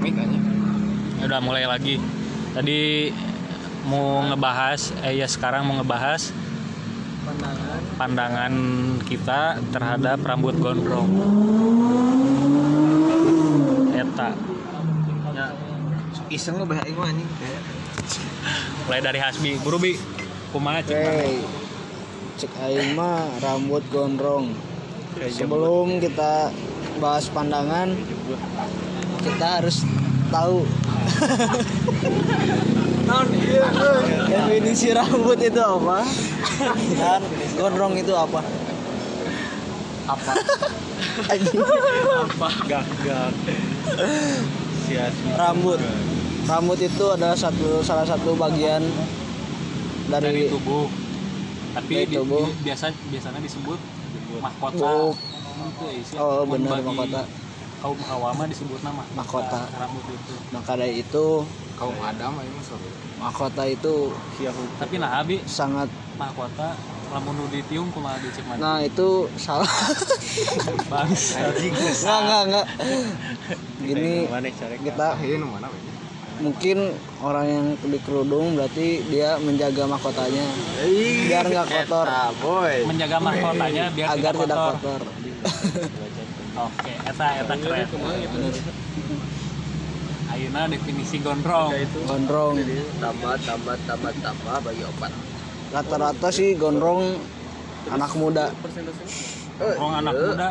Mik aja. Ya udah mulai lagi. Tadi mau ngebahas, eh ya sekarang mau ngebahas pandangan pandangan kita terhadap rambut gondrong. Eta. Ya, iseng lo bahaya gue anjing. Mulai dari Hasbi, Buru Bi. Kumaha cek? Hey, cek aing mah rambut gondrong. Sebelum kita bahas pandangan, kita harus tahu definisi rambut itu apa dan gondrong itu apa? Apa? Apa? Gak, gak. Rambut. Rambut itu adalah satu salah satu bagian Dari dari tubuh. Tapi Dari tubuh. di- biasa biasanya disebut mahkota. Oh, mun benar, mahkota. Kaum hawa mah disebut nama Mahkota. rambut itu. maka dari itu Kaum Adam mas sorry. mahkota itu Tapi nah abi sangat mahkota lamun nu ditium kumaha dicek mana? nah itu salah Bangsa. nggak nggak nggak gini kita Ini mungkin orang yang di kerudung berarti dia menjaga mahkotanya biar nggak kotor. Menjaga mahkotanya biar agar tidak tidak kotor. Oke, eta eta keren. Ayeuna definisi gondrong. gondrong Tambah, tambah, tambah, tambah bagi opat. rata-rata sih gondrong anak muda Gondrong anak muda.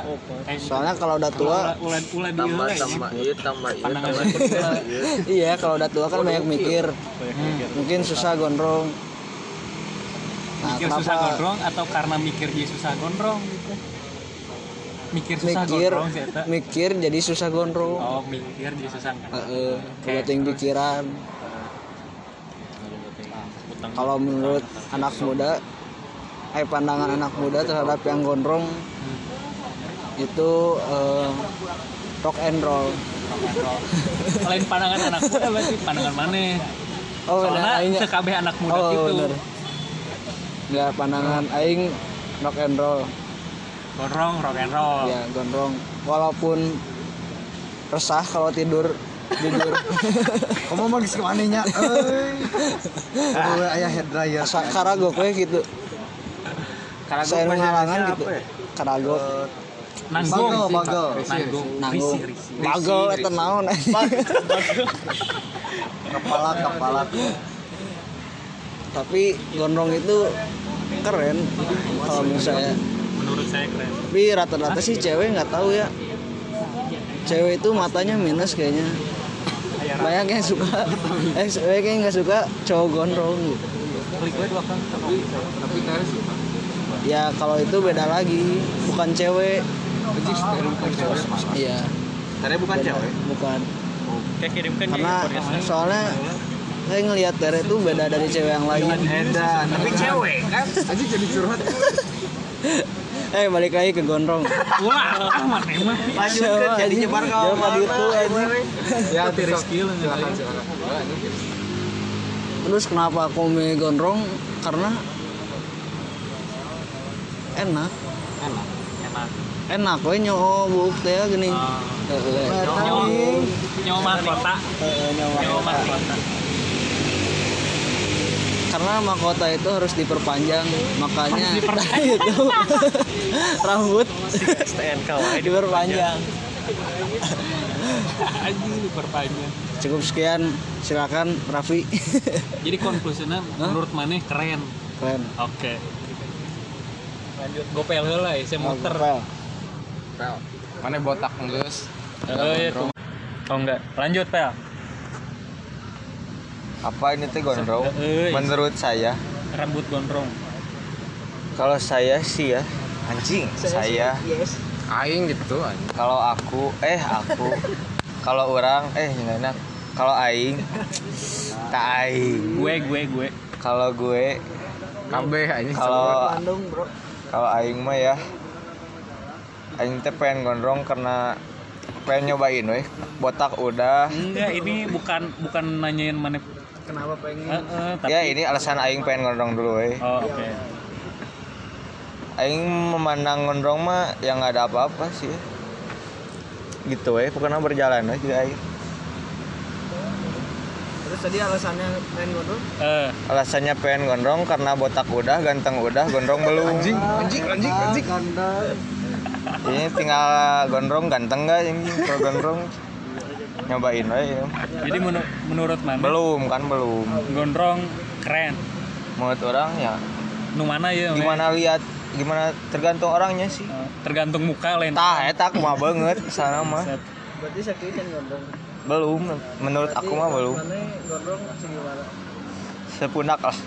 Eh, soalnya kalau udah tua ulen ulen Tambah, tambah, ya. iya, tambah, iya, tambah, iya. iya kalau udah tua kan banyak mikir Hmm. mungkin susah gondrong nah Mikir susah gondrong atau karena mikir dia susah gondrong gitu. Mikir susah mikir gondrong sih eta. mikir jadi susah gondrong Oh, mikir dia susah. Heeh, kebating pikiran kalau menurut anak muda eh pandangan anak muda terhadap yang gondrong itu eh, rock and roll rock and roll. Lain pandangan anak muda berarti pandangan mana? oh Soalnya aing sekabeh anak muda oh gitu. benar nggak pandangan aing rock and roll Gondrong rock and roll. ya gondrong walaupun resah kalau tidur jujur Kamu mau ngisi manehnya? Euy. Aduh, aya hair dryer. karagok we gitu bahasa ngalangan gitu ya? karagok Nanggung. Bagel, bagel. Nanggung. nanggung bagel eta naon Kepala, kepala. tapi gondrong itu keren kalau menurut saya Menurut saya keren. tapi rata-rata sih cewek nggak tahu ya cewek itu matanya minus kayaknya banyak yang suka eh banyak yang nggak suka cowok gondrong gitu Klik gue dua kali. Tapi tadi suka. ya kalau itu beda lagi bukan cewek Anjing, steril bukan cewek. iya bukan cewek. bukan Kayak kirimkan karena podcast. soalnya saya ngelihat Tere itu beda dari cewek yang lain Edan, tapi cewek kan? Anjing jadi curhat. eh balik lagi ke gondrong Wah, mana emang? Lanjutkan jadi nyebar ke mana, gitu, anjing. Ya, sok. skill Silakan, silakan. terus kenapa aku milih gondrong karena enak Enak. Enak. enak we nyoba buuk teh gini Ah. Heeh. Nyawa, nyawa mahkota. Nyawa mahkota. Karena mahkota itu harus diperpanjang makanya Harus diperpanjang. itu rambut STNK diperpanjang Anjing diperpanjang. cukup sekian silakan Raffi Jadi konklusinya menurut mana keren. keren Oke. Lanjut gopel heula ya, saya muter. Pel. Pel. Mana botak ngeus? Oh iya tuh. Oh enggak. Lanjut, Pel. Apa ini teh gondrong? Eh, menurut saya. Rambut gondrong. kalau saya sih ya anjing saya Aing gitu anjing. kalau aku eh aku. Kalau orang eh enak kalau aing tak aing. Gue gue gue. kalau gue Kabeh anjing. kalau Bandung bro. kalau aing mah ya aing teh pengen gondrong karena pengen nyobain weh. Botak udah. Enggak, ini bukan bukan nanyain mana kenapa pengen? Heeh, tapi ya ini alasan aing pengen gondrong dulu weh. Oh, oke. aing memandang gondrong mah yang nggak ada apa-apa sih. Gitu weh. Pokoknya berjalan aja aing. Terus tadi alasannya main gondrong eh. Alasannya pengen gondrong karena botak udah ganteng udah gondrong belum. Anjing anjing anjing anjing. ini tinggal gondrong ganteng gak ini? Kalau gondrong nyobain aja jadi menu- menurut mana belum kan belum. Gondrong keren. Menurut orang ya. Nu mana ya gimana lihat gimana tergantung orangnya sih. Eh, tergantung muka lain. Tah eta aku mah banget sana mah. Berarti sakit kan gondrong. Belum menurut aku mah belum. Gondrong segimana sepunak lah.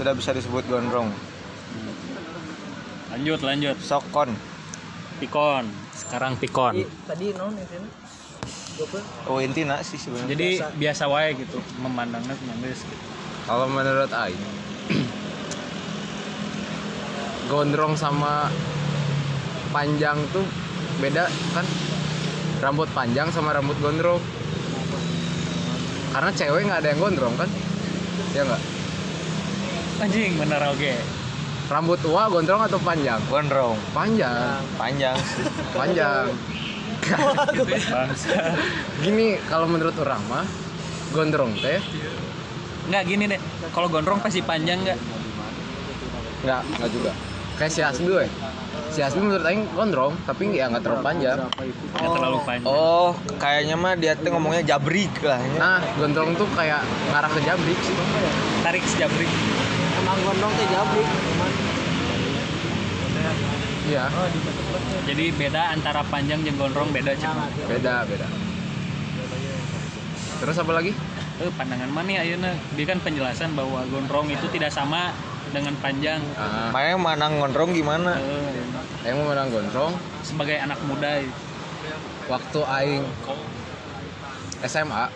Sudah bisa disebut gondrong. Lanjut lanjut. Sokon. Pikon. Sekarang pikon. Tadi non itu Oh intina sih sebenarnya. Jadi biasa wae gitu memandangnya nangis gitu. Kalau menurut Aing Gondrong sama panjang tuh beda kan? Rambut panjang sama rambut gondrong. Karena cewek nggak ada yang gondrong kan? Ya nggak? anjing bener oke. Rambut tua gondrong atau panjang? gondrong. Panjang. Panjang sih. Panjang bangsa Gini kalau menurut orang mah Gondrong teh. Nggak gini deh. Kalau gondrong pasti panjang nggak? Nggak nggak juga. Kayak si Asbi we Si Asbi menurut Aing gondrong Tapi ya nggak terlalu panjang. Nggak terlalu panjang. Oh kayaknya mah dia tuh ngomongnya jabrik lah ya. Nah gondrong tuh kayak ngarah ke jabrik sih. Tarik sejabrik emang gondrong teh jabrik Iya. Jadi beda antara panjang jeung gondrong beda cuma. Beda beda. Terus apa lagi? Eh pandangan mana ayeuna dia kan penjelasan bahwa gondrong itu tidak sama dengan panjang. Ah, makanya manang gondrong gimana? Eh, yang mau menang gondrong? Sebagai anak muda. Waktu aing SMA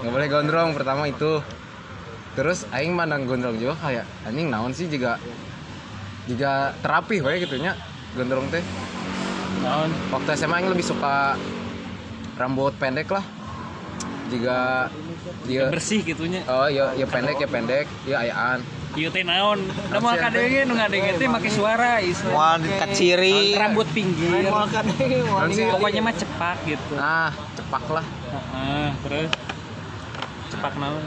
nggak boleh gondrong pertama itu. Terus aing mandang gondrong juga kayak anjing naon sih juga juga terapi wae gitu nya gondrong teh. Naon? Waktu SMA aing lebih suka rambut pendek lah. Jika dia bersih gitunya oh ya ya pendek ya pendek ya ayaan. Ieu teh naon? Da moal kadenge nu ngadenge teh make suara isu mau dekat ciri rambut pinggir. Mau mau Naon sih? pokoknya mah cepak gitu. Nah cepak lah. Heeh, terus? Cepak naon?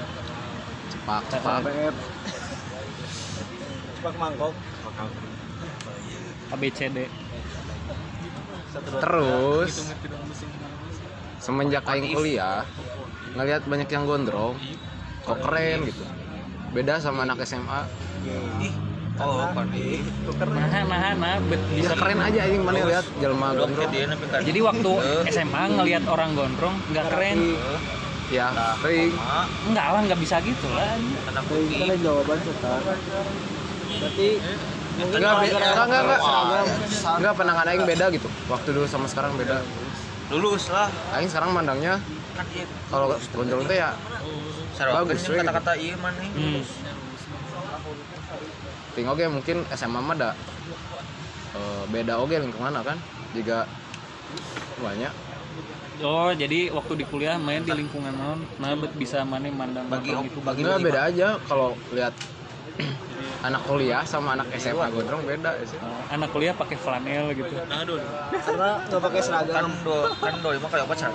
Cepak cepak. Cepak mangkok ABCD terus semenjak aing kuliah ngelihat banyak yang gondrong. Kok keren gitu. Beda sama anak SMA oh nah nah nah bet- bisa bisa keren aja aing mana lihat jelma gondrong. jadi waktu SMA ngelihat orang gondrong nggak keren. Ya kering nggak lah nggak bisa gitu lah. Itu kan jawaban setar berarti mungkin enggak enggak enggak enggak pandangan aing beda gitu. Waktu dulu sama sekarang beda. Lulus lah. Aing sekarang mandangnya kalau gondrong teh ya bagus kata-kata iya mana hmm. ting oge mungkin SMA mah ada eh, beda oge lingkungan kan juga banyak. Oh jadi waktu di kuliah main di lingkungan naon nah bisa mana mandang Bagi- itu bagi- Enggak beda aja. Kalau lihat anak kuliah sama anak SMA gondrong beda sih. Oh, anak kuliah pakai flanel gitu karena nggak pakai seragam do kan do emang kayak pacar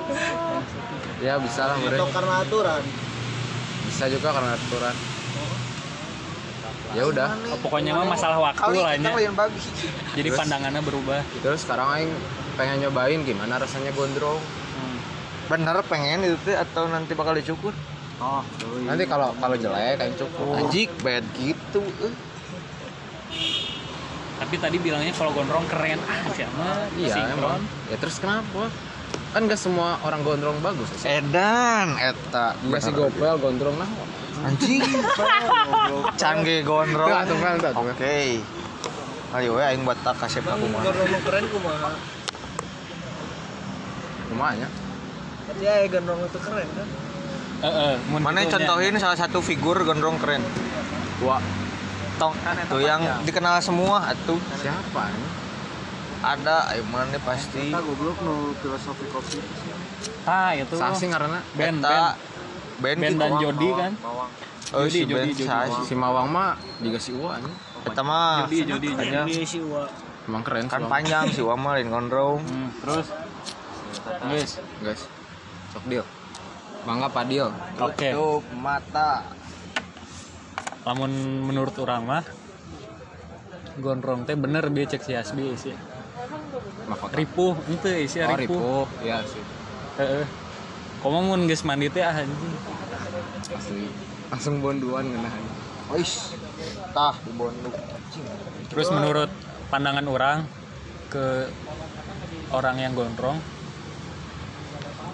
Ya bisa lah atau mereka. karena aturan Bisa juga karena aturan. Ya udah. Oh, pokoknya mah masalah waktu lah nya. jadi pandangannya berubah Terus sekarang aing pengen nyobain gimana rasanya gondrong. Hmm. bener pengen itu teh atau nanti bakal dicukur oh Nanti kalau kalau jelek aing cukup. anjing bad gitu eh. tapi tadi bilangnya kalau gondrong keren ah siapa Iya emang. Ya terus kenapa? Kan gak semua orang gondrong bagus. edan eta Enggak sih gopel gondrong nah. anjing canggih gondrong oke ayo we aing buat tak kasih aku mah gondrong keren kumaha Lumayan. berarti ya gondrong itu keren kan Heeh, mun mana contohin salah satu figur gondrong keren? Wah, tong tuh yang dikenal semua atuh. Siapa nih? ada ayo mana pasti. Kita goblok no filosofi kopi. Ah itu. Sasi karena band Eta band band gitu. dan Jody kan? Oh Jody, si Jody, band Jody. Sasi. si Mawang mah juga si Uwa nih. Eta mah Jody Jody Jody. ini si Uwa. Emang keren kan sih, panjang si Wama lain gondrong. Hmm, terus? Guys guys. Sok deal. Mangga Padil. Oke. tutup mata Lamun menurut orang mah gondrong teh bener dia cek si Asbi sih. Mahkota. Ripuh itu isi Oh, ripuh. ripuh. Iya sih. Heeh. Komo mun geus mandi teh ah anjing. Asli. Langsung bonduan ngena. Ois, tah di bonduk. Terus menurut pandangan orang ke orang yang gondrong,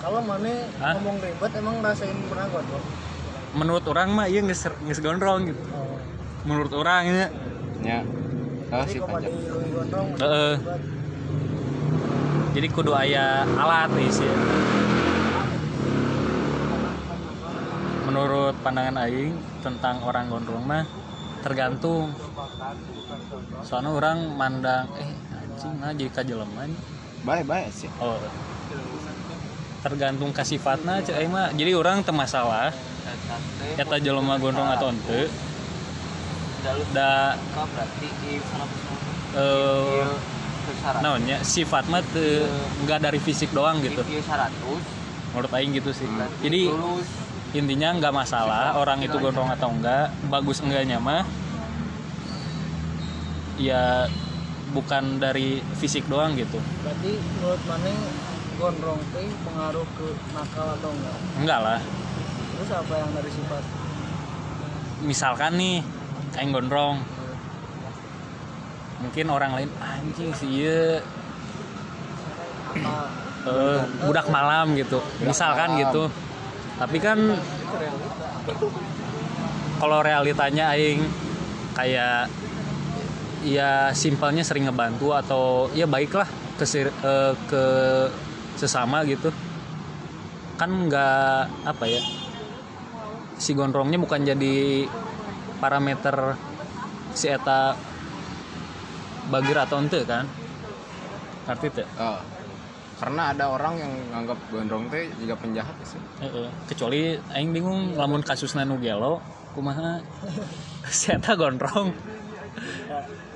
Kalau mana Hah? ngomong ribet emang rasain pernah gondrong. menurut orang mah iya geus geus gondrong gitu. Menurut orang ya. Ya. Ah, Jadi si panjang. Heeh. Jadi kudu aya alat isi. Menurut pandangan aing tentang orang gondrong mah tergantung. Soalnya orang mandang eh anjing nah jadi kajeleman. Baik-baik sih. Oh. Tergantung ka sifatna cek aing mah. Jadi orang teu masalah eta jelema gondrong atau henteu. Da eh naonnya sifat mah enggak dari fisik doang gitu. 100 Menurut aing gitu sih. Jadi intinya nggak masalah orang itu gondrong atau enggak, bagus enggaknya mah ya bukan dari fisik doang gitu. berarti menurut mana gondrong teh pengaruh ke nakal atau enggak? Enggak lah. Terus apa yang dari sifat? Misalkan nih aing gondrong mungkin orang lain anjing sih iya eh, budak malam gitu misalkan malam. gitu tapi kan kalau realitanya aing kayak ya simpelnya sering ngebantu atau ya baiklah ke eh, ke sesama gitu kan nggak apa ya si gondrongnya bukan jadi parameter si eta bagir atau ente kan ngerti tuh Oh. Karena ada orang yang nganggap gondrong teh juga penjahat sih. Heeh. kecuali aing bingung lamun kasusna nu gelo kumaha si eta gondrong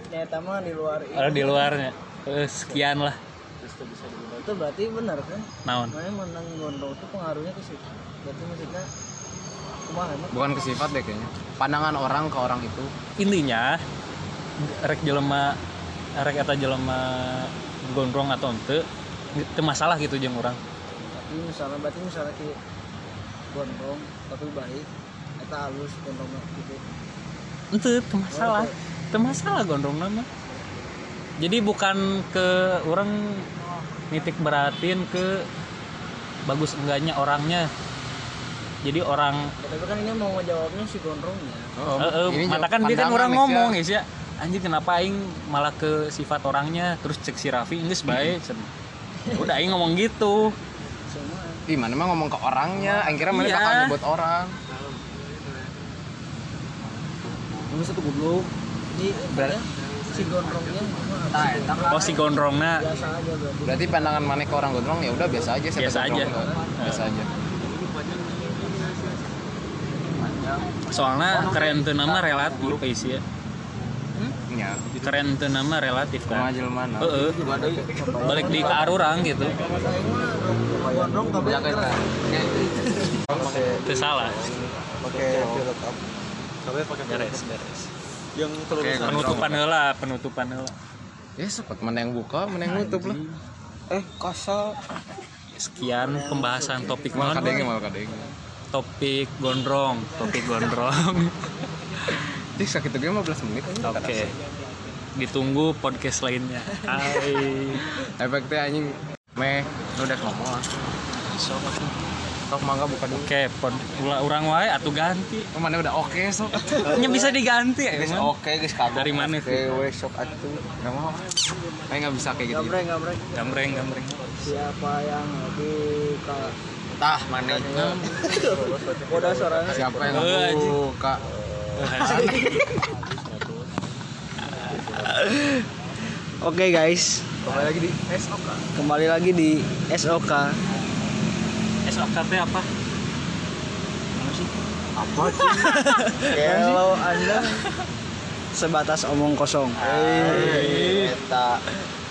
Nyata mah di luar ini. ada di luarnya Eh, sekian lah Itu berarti benar kan? naon Mana menang gondrong itu pengaruhnya ke situ. Berarti maksudnya kumaha emang? Bukan ke sifat deh kayaknya. Pandangan orang ke orang itu. intinya rek jelema rek eta jelema gondrong atau ente itu masalah gitu jeung orang Tapi misalnya berarti misalnya ki gondrong tapi baik eta halus gondrong gitu. ente itu masalah itu masalah gondrong nama jadi bukan ke orang nitik beratin ke bagus enggaknya orangnya jadi orang Ya, tapi kan ini mau ngejawabnya si gondrongnya. Oh, eh, eh, ini mata kan dia kan orang Nes, ngomong ya. ya anjing kenapa aing malah ke sifat orangnya terus cek si Raffi Inggris baik Cen. udah aing ngomong gitu. Ih, mana mah ngomong ke orangnya, aing kira mana Iya. bakal nyebut orang. Ini satu goblok. Jadi Ber- ya, si gondrongnya mah oh si aja berarti. Pandangan mana ke orang gondrong ya udah biasa aja Biasa gondrong aja. tuh. Biasa aja. soalnya keren tuh nama relatif isi ya. Ya, keren tuh nama relatif kan. jelema na. Heeh. balik di ke arurang gitu. Itu salah. Pakai beres beres yang Oke, penutupan heula penutupan heula. Ya, sempat mana yang buka, mana yang nutup lah. eh kasar sekian pembahasan topik Mal non kadenge, mal kadenge. topik gondrong. Topik gondrong. Ih, sakit juga 15 menit. Aja. oke. ditunggu podcast lainnya. Hai. Efeknya anjing. Meh udah ngomong. Lah. Sok mangga buka dulu. oke pod ulah urang wae atuh ganti Oh, mana udah oke sok. nya bisa diganti ya guys oke guys kabur Dari mana, oke wes sok atuh Enggak mau. Aing enggak bisa kayak gitu. Gambreng, gambreng. gambreng gambreng Siapa yang lebih ka tah mana Udah suaranya Siapa yang Eh, buka? Oke guys, Kembali lagi di SOK. kembali lagi di SOK. SOK teh apa? Kalau anda sebatas omong kosong. Eta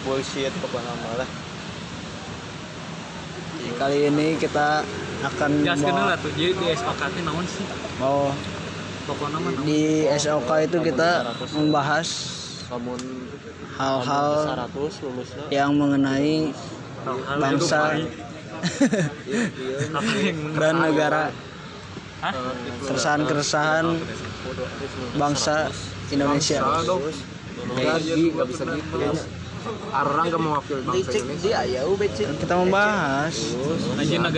bullshit pokoknya malah. Kali ini kita akan membawa- lah tuh. Jadi di SOK teh naon sih? oh Pokoknya mah di SOK itu kita membahas hal-hal yang mengenai bangsa dan negara keresahan-keresahan bangsa Indonesia. Lagi nggak bisa gitu. Orang gak mewakili bangsa Indonesia. kita membahas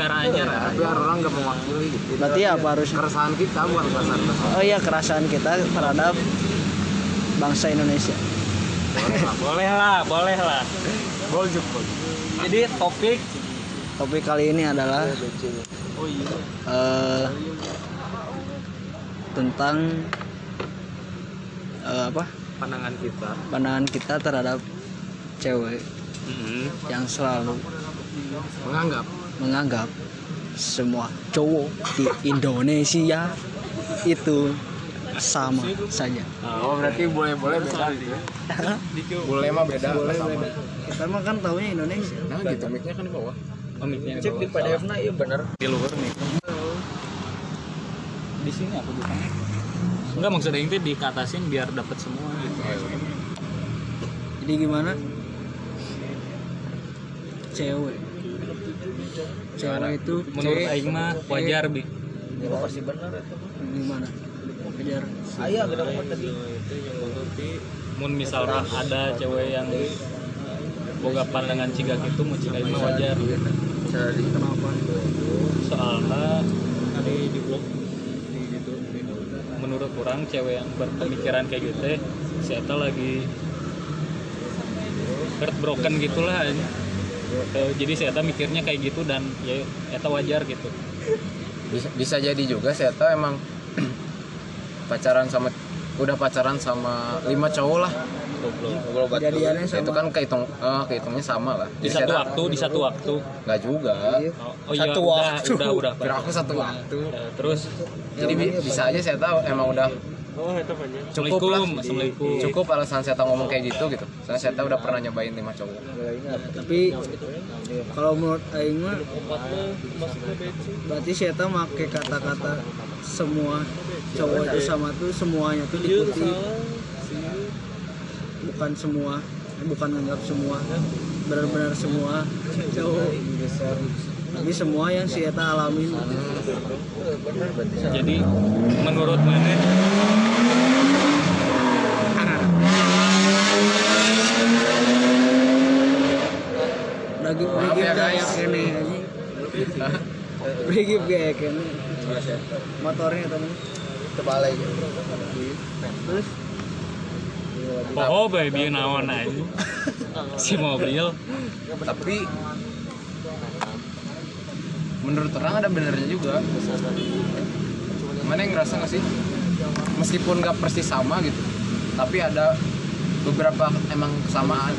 aja lah. tapi gak mewakili gitu. Berarti apa harus keresahan kita bukan keresahan keresahan oh iya kerasaan kita terhadap bangsa Indonesia. Boleh lah, boleh lah. goljuk Jadi topik topik kali ini adalah Oh iya. eh, tentang eh, apa Pandangan kita. pandangan kita terhadap cewek yang selalu menganggap menganggap semua cowok di Indonesia itu sama saja. oh berarti boleh boleh beda gitu ya boleh mah beda Boleh sama. beda. Kita mah kan taunya Indonesia. nah gitu mic-nya kan di bawah Oh, mic-nya cek di PDF na iya bener di luar nih. Di sini aku bukan. Enggak maksudnya itu dikatasin biar dapat semua gitu. Jadi gimana? Cewek. Cewek itu Menurut aing mah wajar bi. ya pasti bener itu gimana? Kejar. ayah gede banget tadi Mun misalnya ada cewek yang boga pandangan ciga gitu mau ciga mah wajar. Kenapa? Soalnya di di blog di gitu menurut orang cewek yang berpemikiran kayak gitu teh si Eta lagi heartbroken gitulah Eh, jadi si Eta mikirnya kayak gitu dan ya Eta wajar gitu. Bisa, bisa jadi juga saya tahu emang pacaran sama udah pacaran sama lima cowok lah. Goblok Kejadiannya sama. itu kan kehitung eh, kehitungnya sama lah. Di Jadi satu waktu di satu waktu. Nggak juga. Oh, oh iya Satu udah waktu. udah udah. Kira aku satu waktu. Terus? Jadi bi- bisa aja saya tahu emang udah cukup lah Assalamualaikum. Cukup alasan saya tahu ngomong kayak gitu gitu. Soalnya saya tahu udah pernah nyobain lima cowok. Tapi kalau menurut aing mah berarti saya tahu make kata-kata semua cowok itu sama tuh semuanya tuh diikuti. Bukan semua bukan anggap semua. Benar-benar semua cowok. Tapi semua yang si Eta alamin. Jadi menurut mana Maaf brigip ya, kayak guys. anjing brigip kayak kene motornya temen terbalik terus? Oh baby naon aja si mobil. Tapi menurut orang ada benernya juga. Mana yang ngerasa nggak sih? Meskipun nggak persis sama gitu tapi ada beberapa emang kesamaan.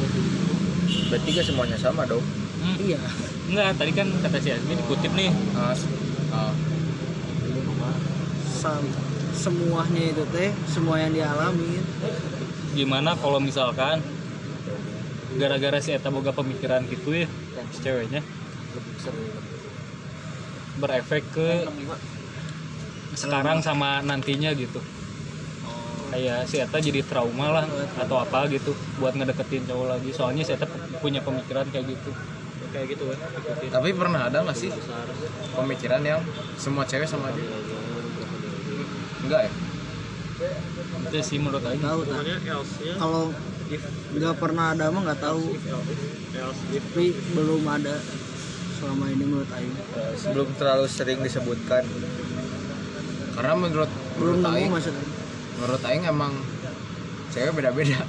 Berarti gak semuanya sama dong Hmm, iya. Enggak tadi kan kata si Azmi dikutip nih Uh, uh, sam semuanya itu teh semua yang dialami gimana kalau misalkan gara-gara si Eta boga pemikiran gitu ya si ceweknya berefek ke sekarang sama nantinya gitu. Kayak si Eta jadi trauma lah atau apa gitu buat ngedeketin cowok lagi. Soalnya si Eta punya pemikiran kayak gitu kayak gitu kan ikutin. tapi pernah ada nggak sih pemikiran yang semua cewek sama aja enggak ya? Itu sih menurut Aing tahu tak kalau nggak pernah ada mah nggak tahu. Tapi belum ada selama ini menurut Aing. Sebelum terlalu sering disebutkan. Karena menurut belum menurut nemu Aing maksudnya menurut Aing emang cewek beda-beda.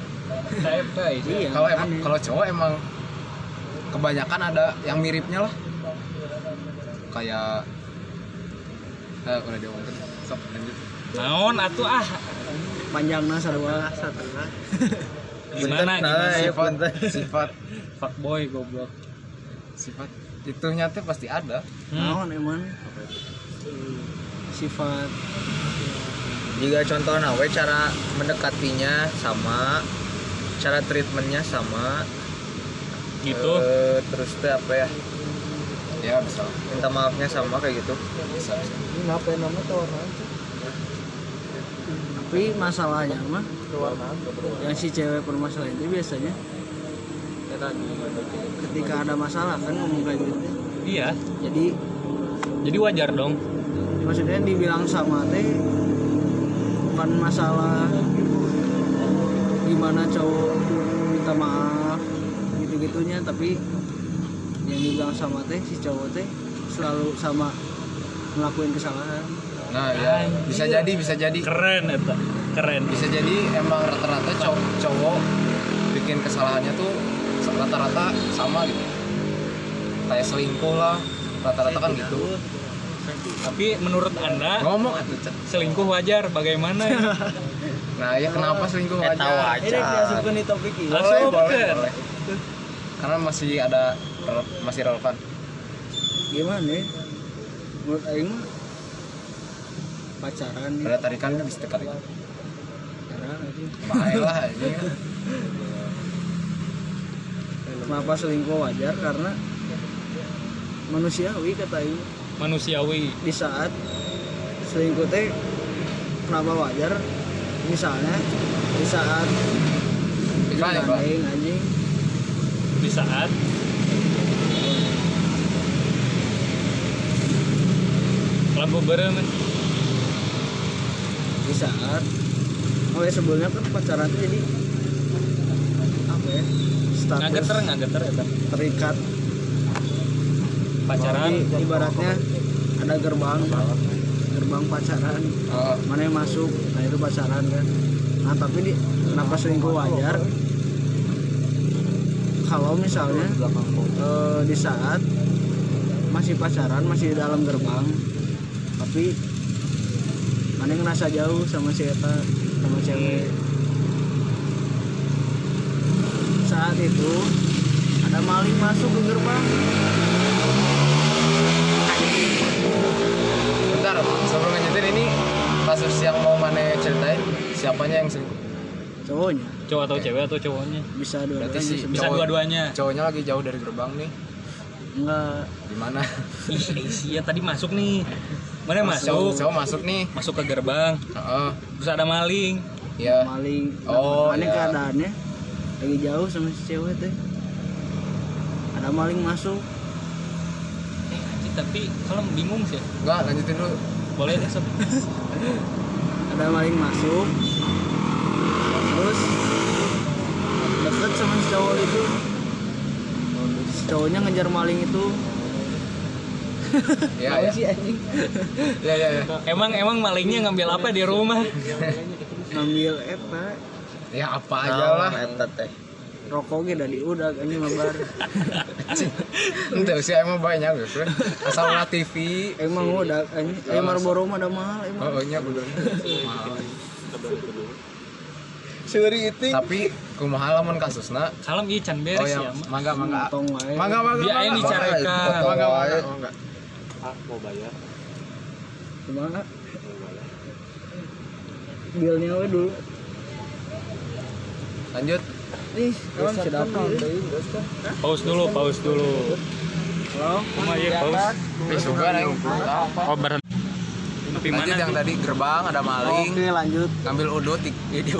Iya kalau emang kalau cowok emang kebanyakan ada yang miripnya lah. Kayak eh, udah diomongin sok lanjut. Naon atuh ah? Panjangnya sarua satengah gimana Punten, nah, gimana? ya, sifat sifat. Fuckboy goblok. Sifat itu nyata pasti ada. Hmm. naon emang? Sifat. Jika contoh nawe cara mendekatinya sama cara treatmentnya sama gitu. Eh, terus teh apa ya? Ya bisa. Minta maafnya sama kayak gitu. Bisa bisa. Ini ngapain namanya? Tawaran tapi masalahnya mah yang si cewek permasalahan itu biasanya ketika ada masalah kan ngomong kayak gitu. Iya. Jadi jadi wajar dong. maksudnya dibilang sama teh bukan masalah gimana cowok minta maaf gitu-gitunya tapi yang dibilang sama teh si cowok teh selalu sama ngelakuin kesalahan. Nah ya bisa jadi bisa jadi. Keren eta keren. Bisa jadi emang rata-rata cowok, cowok bikin kesalahannya tuh rata-rata sama gitu. Kayak selingkuh lah rata-rata kan gitu. Tapi menurut anda ngomong selingkuh wajar? Bagaimana ya? nah ya kenapa selingkuh Eta wajar? ini di topik ini. Boleh boleh. Karena masih ada masih relevan. Gimana ya? Menurut Aing pacaran nih ada tarikan kan bisa aja. Bahaya lah ini kenapa selingkuh wajar? Karena manusiawi kata Aing. Manusiawi. Di saat selingkuh teh kenapa wajar? Misalnya di saat iklan anjing di saat lagu bareng di saat oh ya sebelumnya kan pacaran tuh jadi apa ya status ngageter ngageter eta terikat. Pacaran. Jadi, ibaratnya ada gerbang gerbang pacaran oh, mana yang masuk nah itu pacaran kan. Nah tapi di kenapa selingkuh wajar kalau misalnya eh, di saat masih pacaran masih di dalam gerbang tapi mana ngerasa jauh sama si Eta sama cewek. Saat itu ada maling masuk ke gerbang. Bentar sebelum lanjutin ini kasus yang mau mana ceritain? Siapanya yang selingkuh cowoknya cowok atau cewek atau cowoknya? Bisa dua-duanya si- bisa Cowok. dua-duanya. cowoknya lagi jauh dari gerbang nih. Enggak. Gimana iya tadi masuk nih. Mana masuk. cowok masuk nih. Masuk ke gerbang. Heeh. terus ada maling. Ya maling. Oh, mana iya. keadaannya. Lagi jauh sama si cewek teh ada maling masuk. Eh tapi kalau bingung sih. Enggak lanjutin dulu. Boleh deh sob. Ada maling masuk terus deket sama si cowok itu. Si cowoknya ngejar maling itu. Ya ya. sih anjing? Ya ya ya. Emang emang malingnya ngambil apa di rumah? Ngambil eta. Ya apa aja lah. eta teh. Rokok ge dari udah ini mabar. Ente sih emang banyak gitu asal lah TV emang udah anjing. Eh Marlboro mah ada mahal emang. Oh nya bener Suri itu. Tapi kumaha lamun kasusna? Kalem iya can oh beres ya ya mangga mangga. Mangga mangga Dia mangga. dicarekan. mangga mangga. mangga Gimana? Bilnya we dulu. lanjut. Ih, kawan sudah apa? pause dulu pause dulu. Halo? Kuma iya pause? Oh berhenti tapi lanjut mana yang tadi gerbang ada maling Oke, lanjut. ngambil udut di di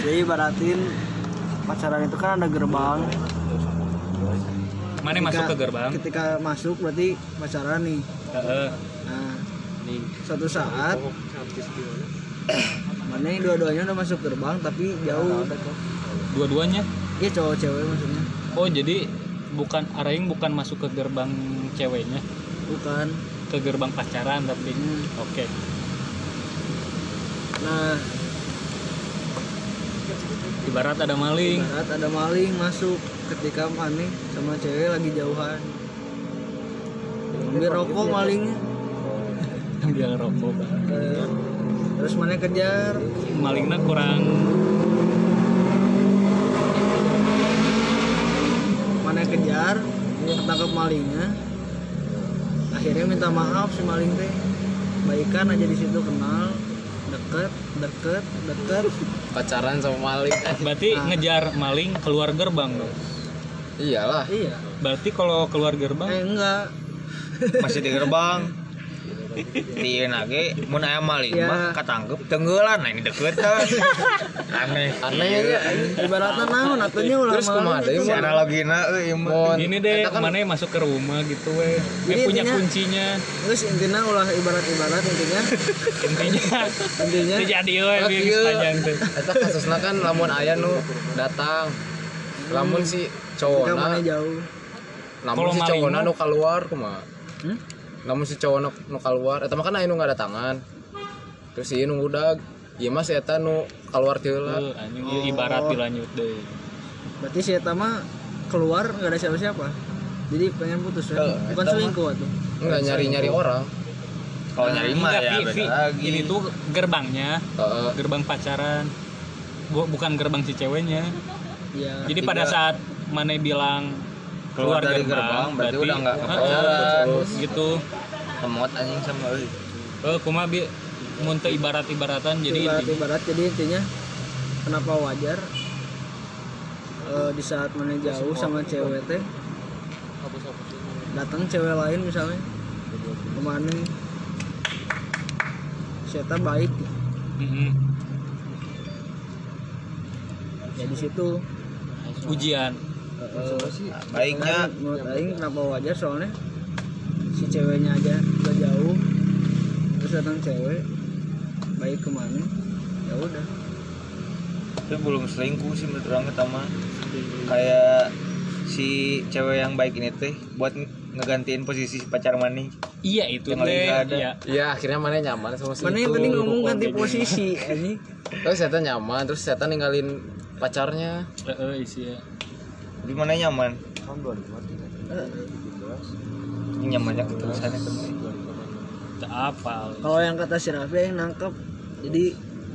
Jadi ibaratin pacaran itu kan ada gerbang. mana yang masuk ke gerbang Ketika masuk berarti pacaran nih. Heeh. Nah, suatu saat mana yang dua-duanya udah masuk gerbang tapi jauh. dua-duanya Iya cowok cewek maksudnya. oh jadi bukan Araing bukan masuk ke gerbang ceweknya Bukan. Ke gerbang pacaran tapi Hmm. oke Nah, ibarat ada maling ibarat ada maling masuk ketika mana sama cewek lagi jauhan. Ambil rokok malingnya. ambil rokok. Eh, terus mana kejar malingnya kurang mana kejar ketangkap malingnya akhirnya minta maaf si maling teh. Baikan aja di situ kenal deket deket deket. Pacaran sama maling. Berarti ngejar maling keluar gerbang dong? Iyalah. Iya. Berarti kalau keluar gerbang? Eh enggak. Masih di gerbang di nage mun aya maling Ya. mah katangkep tenggelan. Nah ini deket kan aneh. Aneh aja ibaratnya naon atunya ulah terus kumaha deui si mun? Analogina euy ieu mah mun. Gini deh kan mana yang masuk ke rumah gitu Jadi eh punya intinya- kuncinya. Terus intinya ulah ibarat-ibarat intinya. Intinya. Intinya. Ah, biar kieu. panjang tuh. Eta kasusna kan lamun aya nu datang. Lamun si ketika mana cowokna jauh Kalau si mah- nu keluar kumaha? Hmm? Namun si cowok nu, nu keluar. Eta mah kan aya nu ada tangan. Terus ieu nu udah ieu mah si eta nu keluar teh heula Eh, anjing. Ieu ibarat dilanjut deh. Berarti si Eta mah keluar nggak ada siapa-siapa? Jadi pengen putus ya? Eh, bukan selingkuh tuh enggak nyari-nyari orang. Kalau nyari mah Enggak, ya beda lagi. Ini tuh gerbangnya. Heeh. gerbang pacaran. Bu- bukan gerbang si ceweknya. Ya jadi pada saat mana bilang Keluar dari gerbang, berarti udah nggak Heeh, pacaran. gitu. Lemot anjing sama euy eh kumaha bi mun teu ibarat-ibaratan jadi ibarat intinya- ibarat jadi intinya kenapa wajar eh, di saat mana jauh sama cewek teh datang cewek lain misalnya ke mana Eta baik? Mm-mm. ya di situ. Ujian baiknya. Menurut Aing kenapa wajar? Soalnya si ceweknya aja udah jauh. Terus datang cewek baik ke mana ya udah. Itu belum selingkuh sih menurut orang ketama kayak si cewek yang baik ini teh buat ngegantiin posisi pacar mani. Iya itu Yang lagi ada. iya. Iya akhirnya mana nyaman sama si mana yang itu. tadi ngomong ganti posisi ini terus saya nyaman terus saya ninggalin pacarnya. Eh, eh, isi ya di mana nyaman? Ini nyamannya keterusannya. Kan tak apa kalau yang kata si Raffi yang nangkep. Jadi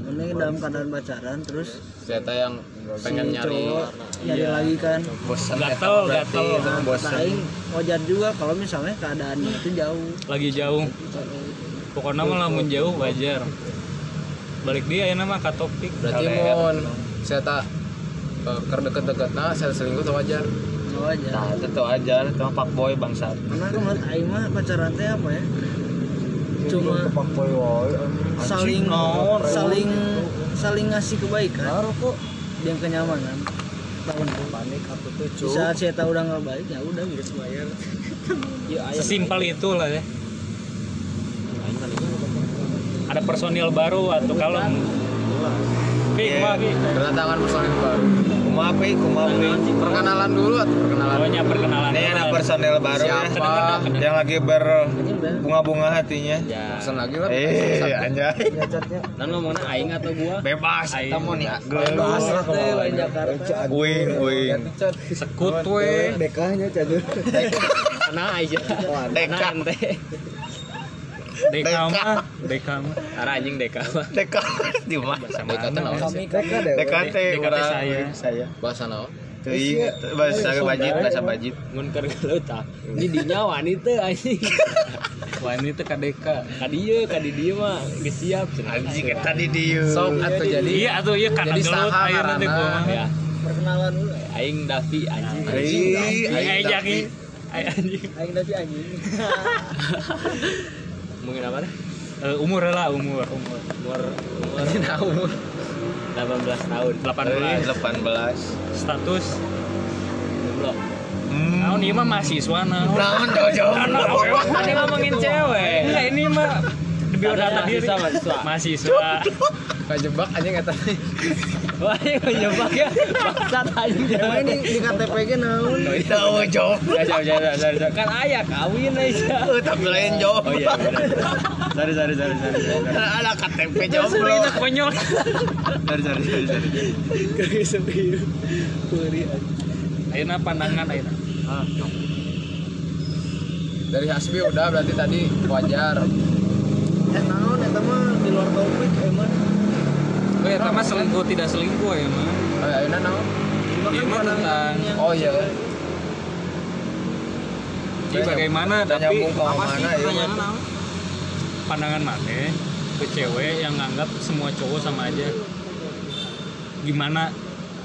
mana yang dalam keadaan pacaran terus saya yang pengen si nyari cowok nyari lagi kan? Bosan Gatel, berarti gatel. nah, bosan wajar juga kalau misalnya keadaannya itu jauh. Lagi jauh. Pokoknya mah lamun jauh wajar. Balik dia ya nama ke topik berarti mon saya tak uh, ker deket-deket nah saya selingkuh tuh wajar. Ya wajar. Nah itu tuh aja itu mah pak boy bangsat. Karena kan menurut Aing mah pacaran teh apa ya? Cuma saling saling saling ngasih kebaikan. Dan kenyamanan. Tahun panik apa tuh di saat saya tahu udah nggak baik ya udah gitu bayar. Sesimpel itu lah ya. Ada personil baru atau kalau Iya. kumaha, Pi? berdatangan personil baru kumaha pe kumaha pe perkenalan dulu atau perkenalan? Pokoknya perkenalan ini ada personel baru ya. Siapa? Yang lagi berbunga-bunga hatinya. Pesan lagi lah eh anjay. Dan ngomongnya aing atau gua? bebas. Aing. kita mau nih lain Jakarta. Wing wing. Sekut we. dekahnya cadur Nah aja. deka Deka mah, deka mah. Ara anjing deka mah. deka di mana Deka teh sih? deka deh deka teh Deka teh urang saya. saya bahasa naon teuing bahasa bajit bahasa bajit Mun keur geuleuh tah. Ini dinya wanita anjing. wanita ka deka. Ka dieu, ka di dieu mah geus siap. anjing eta di dieu sok atau jadi Iya atuh ieu kana gelut ayeuna teh ya. perkenalan dulu Aing Davi anjing. Aing aing jaki. Aing anjing. Aing tapi anjing Mungkin apa deh? Eh, umur lah umur umur umur umur umur 18 tahun 18 18 status belum hmm Naon ieu mah mahasiswa naon. naon jauh-jauh Tadi ngomongin cewek. Enggak ini mah biodata diri. Mahasiswa. Mahasiswa. kajebak aja nggak tahu Wah, ini menjebak ya. Bangsat anjing. emang ini di KTP ge naon jauh jauh Ya, jauh, jauh, jauh, jauh, jauh. Kan ayah kawin aja. Eh, tapi lain jauh Oh iya, benar. Sorry, sorry, sorry, sorry. ada KTP jauh Ini belum konyol. Sorry, sorry, sorry, sorry. sepi Ayeuna pandangan ayeuna. dari Hasbi udah berarti tadi wajar naon eta mah di luar topik emang. Oh ya, mah selingkuh tidak selingkuh ya mah. oh ya ini naon Iya mah tentang oh iya. Jadi bagaimana tapi nyambung ke mana ya pandangan mana ke cewek yang nganggap semua cowok sama aja? Gimana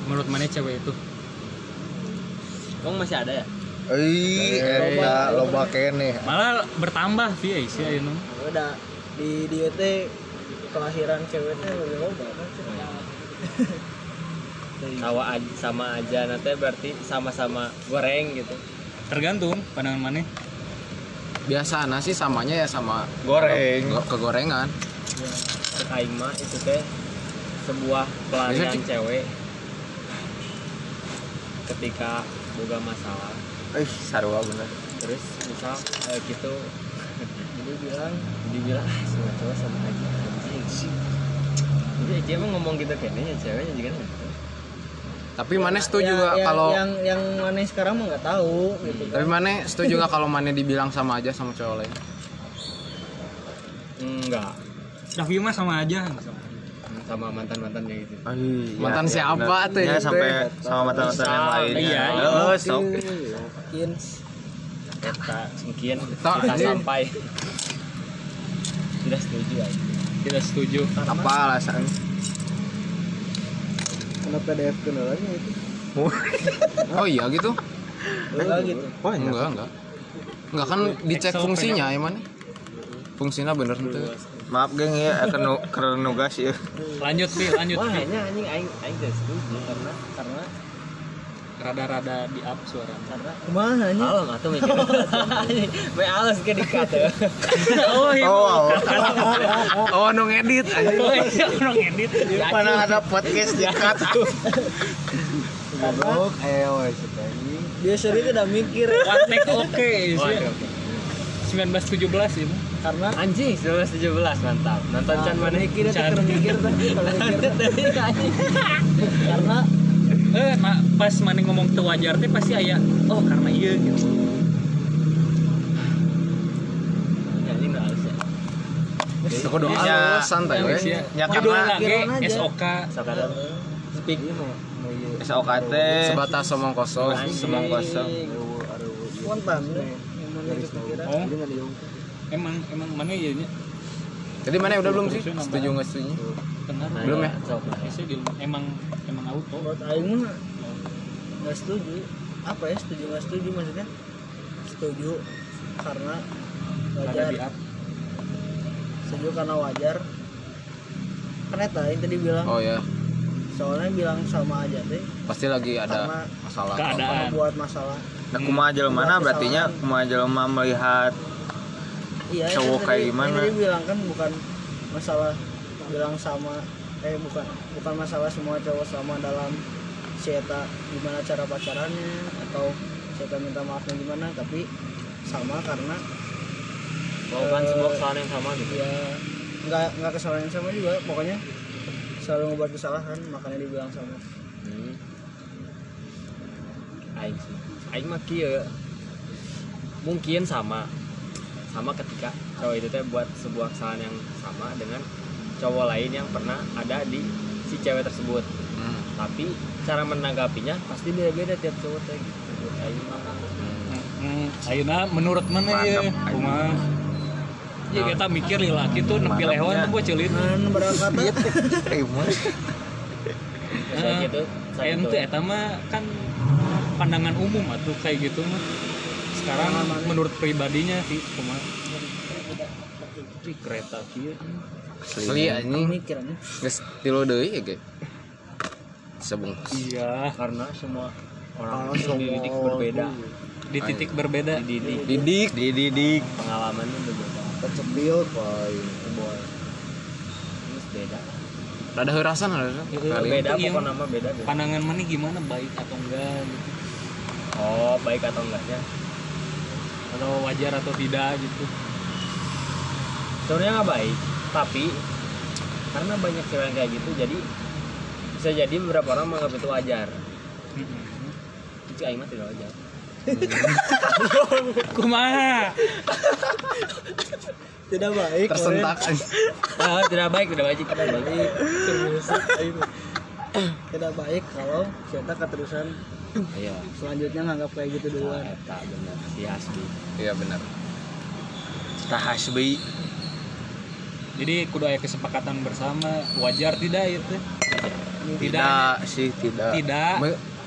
menurut mana cewek itu? Kong masih ada ya? Ih, eta loba kene. malah bertambah sih Aisyah ini udah di di teh kelahiran ceweknya lebih loba kan? Awa aja, sama aja nanti berarti sama-sama goreng gitu. Tergantung pandangan mana biasa sih samanya ya sama Goreng. go- kegorengan. Aing mah itu teh sebuah pelarian Bisa, cewek. Ketika boga masalah. Ih, sarua bener. terus misal eh, gitu jadi bilang dibilang ah semua cowok sama aja anjing sih. Jadi dia emang ngomong gitu kayaknya ceweknya juga gitu. Tapi mana setuju Ya, gak yang- kalau yang yang mana sekarang mah nggak tahu gitu kan. Tapi mana setuju gak kalau mana dibilang sama aja sama cowok lain? Enggak. Tapi mah sama aja. Sama mantan mantannya gitu. Mantan siapa tuh Ya sampai sama mantan-mantan yang Misal, lainnya. iya, iya. Oh, sok. mungkin. Kita sampai tidak setuju. Apa alasan? kenapa PDF kendalanya itu. Oh. Iya gitu? Enggak gitu. enggak enggak. Enggak kan dicek Excel fungsinya ya mana fungsinya bener ente Maaf geng ya, akan karena nugas ya. lanjut sih lanjut wah hanya anjing aing aing tidak setuju karena karena rada-rada di up suara. Karena ke mana nih Alam atau mikir Be alas ke dikat oh iya. Oh, oh nu ngedit anjing. oh iya orang edit mana ada podcast di cut. goblok ayo dia sendiri tidak mikir. One take oke Oh, sih oke, oke. 1917 ini karena Anjing 1917 mantap. Nonton Chan mana mikir itu mikir tuh kalau mikir. Tuh. karena eh pas mana ngomong tuh wajar teh pasti aya oh karena iya gitu Anjing udah halus ya Toko doa Ya, lu santai Yang we. ya. Ya, karena-. SOK Sekarang speak. SOKT. Sebatas omong kosong. Semong kosong. spontan oh emang emang mana iya nya? Jadi mana udah belum sih? Setuju nggak setuju? benar. Belum ya? Sok emang emang auto. Menurut Aing mah nggak setuju. Apa ya setuju nggak setuju maksudnya? Setuju karena ada wajar setuju karena wajar. Kan eta yang tadi bilang. Oh ya, soalnya bilang sama aja teh. Pasti lagi ada karena masalah. keadaan. buat masalah. Nah, kumaha jelema berarti nya kumaha jelema melihat iya Cowok tadi- kayak gimana? tadi bilang kan bukan masalah bilang sama eh bukan bukan masalah semua cowok sama dalam si eta gimana cara pacarannya atau si eta minta maafnya gimana tapi sama karena Melakukan sebuah kesalahan yang sama gitu. Ya nggak nggak kesalahan yang sama juga pokoknya selalu membuat kesalahan makanya dibilang sama. Hmm. Aing sih. Aing mah kieu. Mungkin sama. Sama ketika cowok itu teh buat sebuah kesalahan yang sama dengan cowok lain yang pernah ada di si cewek tersebut. Hmm. tapi cara menanggapinya pasti beda-beda tiap cowok teh gitu. Menurut Aing mah. Hmm, ayeuna menurut mana ya Mantap, kumaha Ya kita mikir nih laki tuh nepi Mantapnya. lewan tuh gue celit. Eh, gitu teh eta mah kan pandangan umum atuh kayak gitu mah. Sekarang menurut pribadinya sih Ih, kereta kieu Asli anjing. pemikirannya Geus tilu deui ya, ge. Sebungkus. iya. Karena semua orang itu dididik berbeda. di titik berbeda. Dididik. Didik. Dididik. pengalamannya berbeda kecebil boy boy terus beda. Rada heurasan ada. Kali. beda pokok nama beda, beda. pandangan mana gimana baik atau enggak? Gitu oh baik atau enggaknya? Atau wajar atau tidak gitu. Sebenarnya nggak baik tapi karena banyak cewek yang kayak gitu jadi bisa jadi beberapa orang menganggap itu wajar. Itu aing mah tidak wajar kumaha? Tidak baik Tersentak. ah, tidak baik tidak baik tidak baik. Tidak baik kalau kita keterusan. Iya. Selanjutnya nganggap kayak gitu duluan. Eta benar. Si Hasbi. Iya benar. Tahasbi. jadi kudu aya kesepakatan bersama. Wajar tidak itu tidak Tidak sih, tidak. tidak.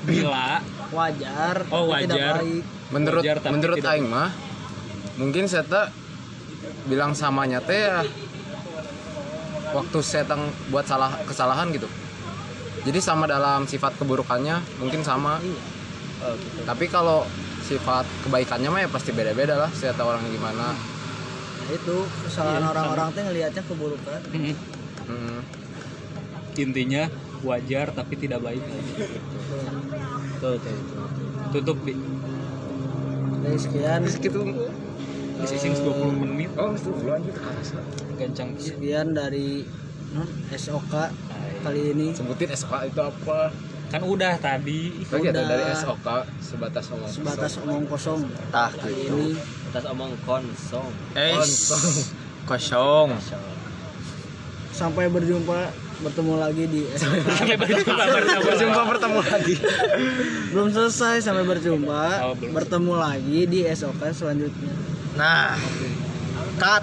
Bila wajar Oh, tapi tidak wajar. baik. Menurut Wajar, menurut aing mah mungkin saya bilang samanya teh ya waktu saya buat salah kesalahan gitu. Jadi sama dalam sifat keburukannya mungkin sama. Oh, gitu. tapi kalau sifat kebaikannya mah ya pasti beda-beda lah saya tahu orangnya gimana. Nah, itu kesalahan Iya, orang-orang teh ngelihatnya keburukan. Mm-mm. Hmm. intinya wajar tapi tidak baik Tuh. tutup di dari sekian. Gitu di sising 20 menit. Oh itu lanjut kencang. Sekian dari non SOK kali ini. Sebutin SOK itu apa? Kan udah tadi. Oh iya, Udah. dari SOK sebatas omong sebatas omong kosong. Tah kali gitu ini. Atas omong konsong. eh kosong sampai berjumpa bertemu lagi di SOK sampai berjumpa berjumpa bertemu lagi. Belum selesai sampai berjumpa Oh, belum. bertemu lagi di SOK selanjutnya. Nah cut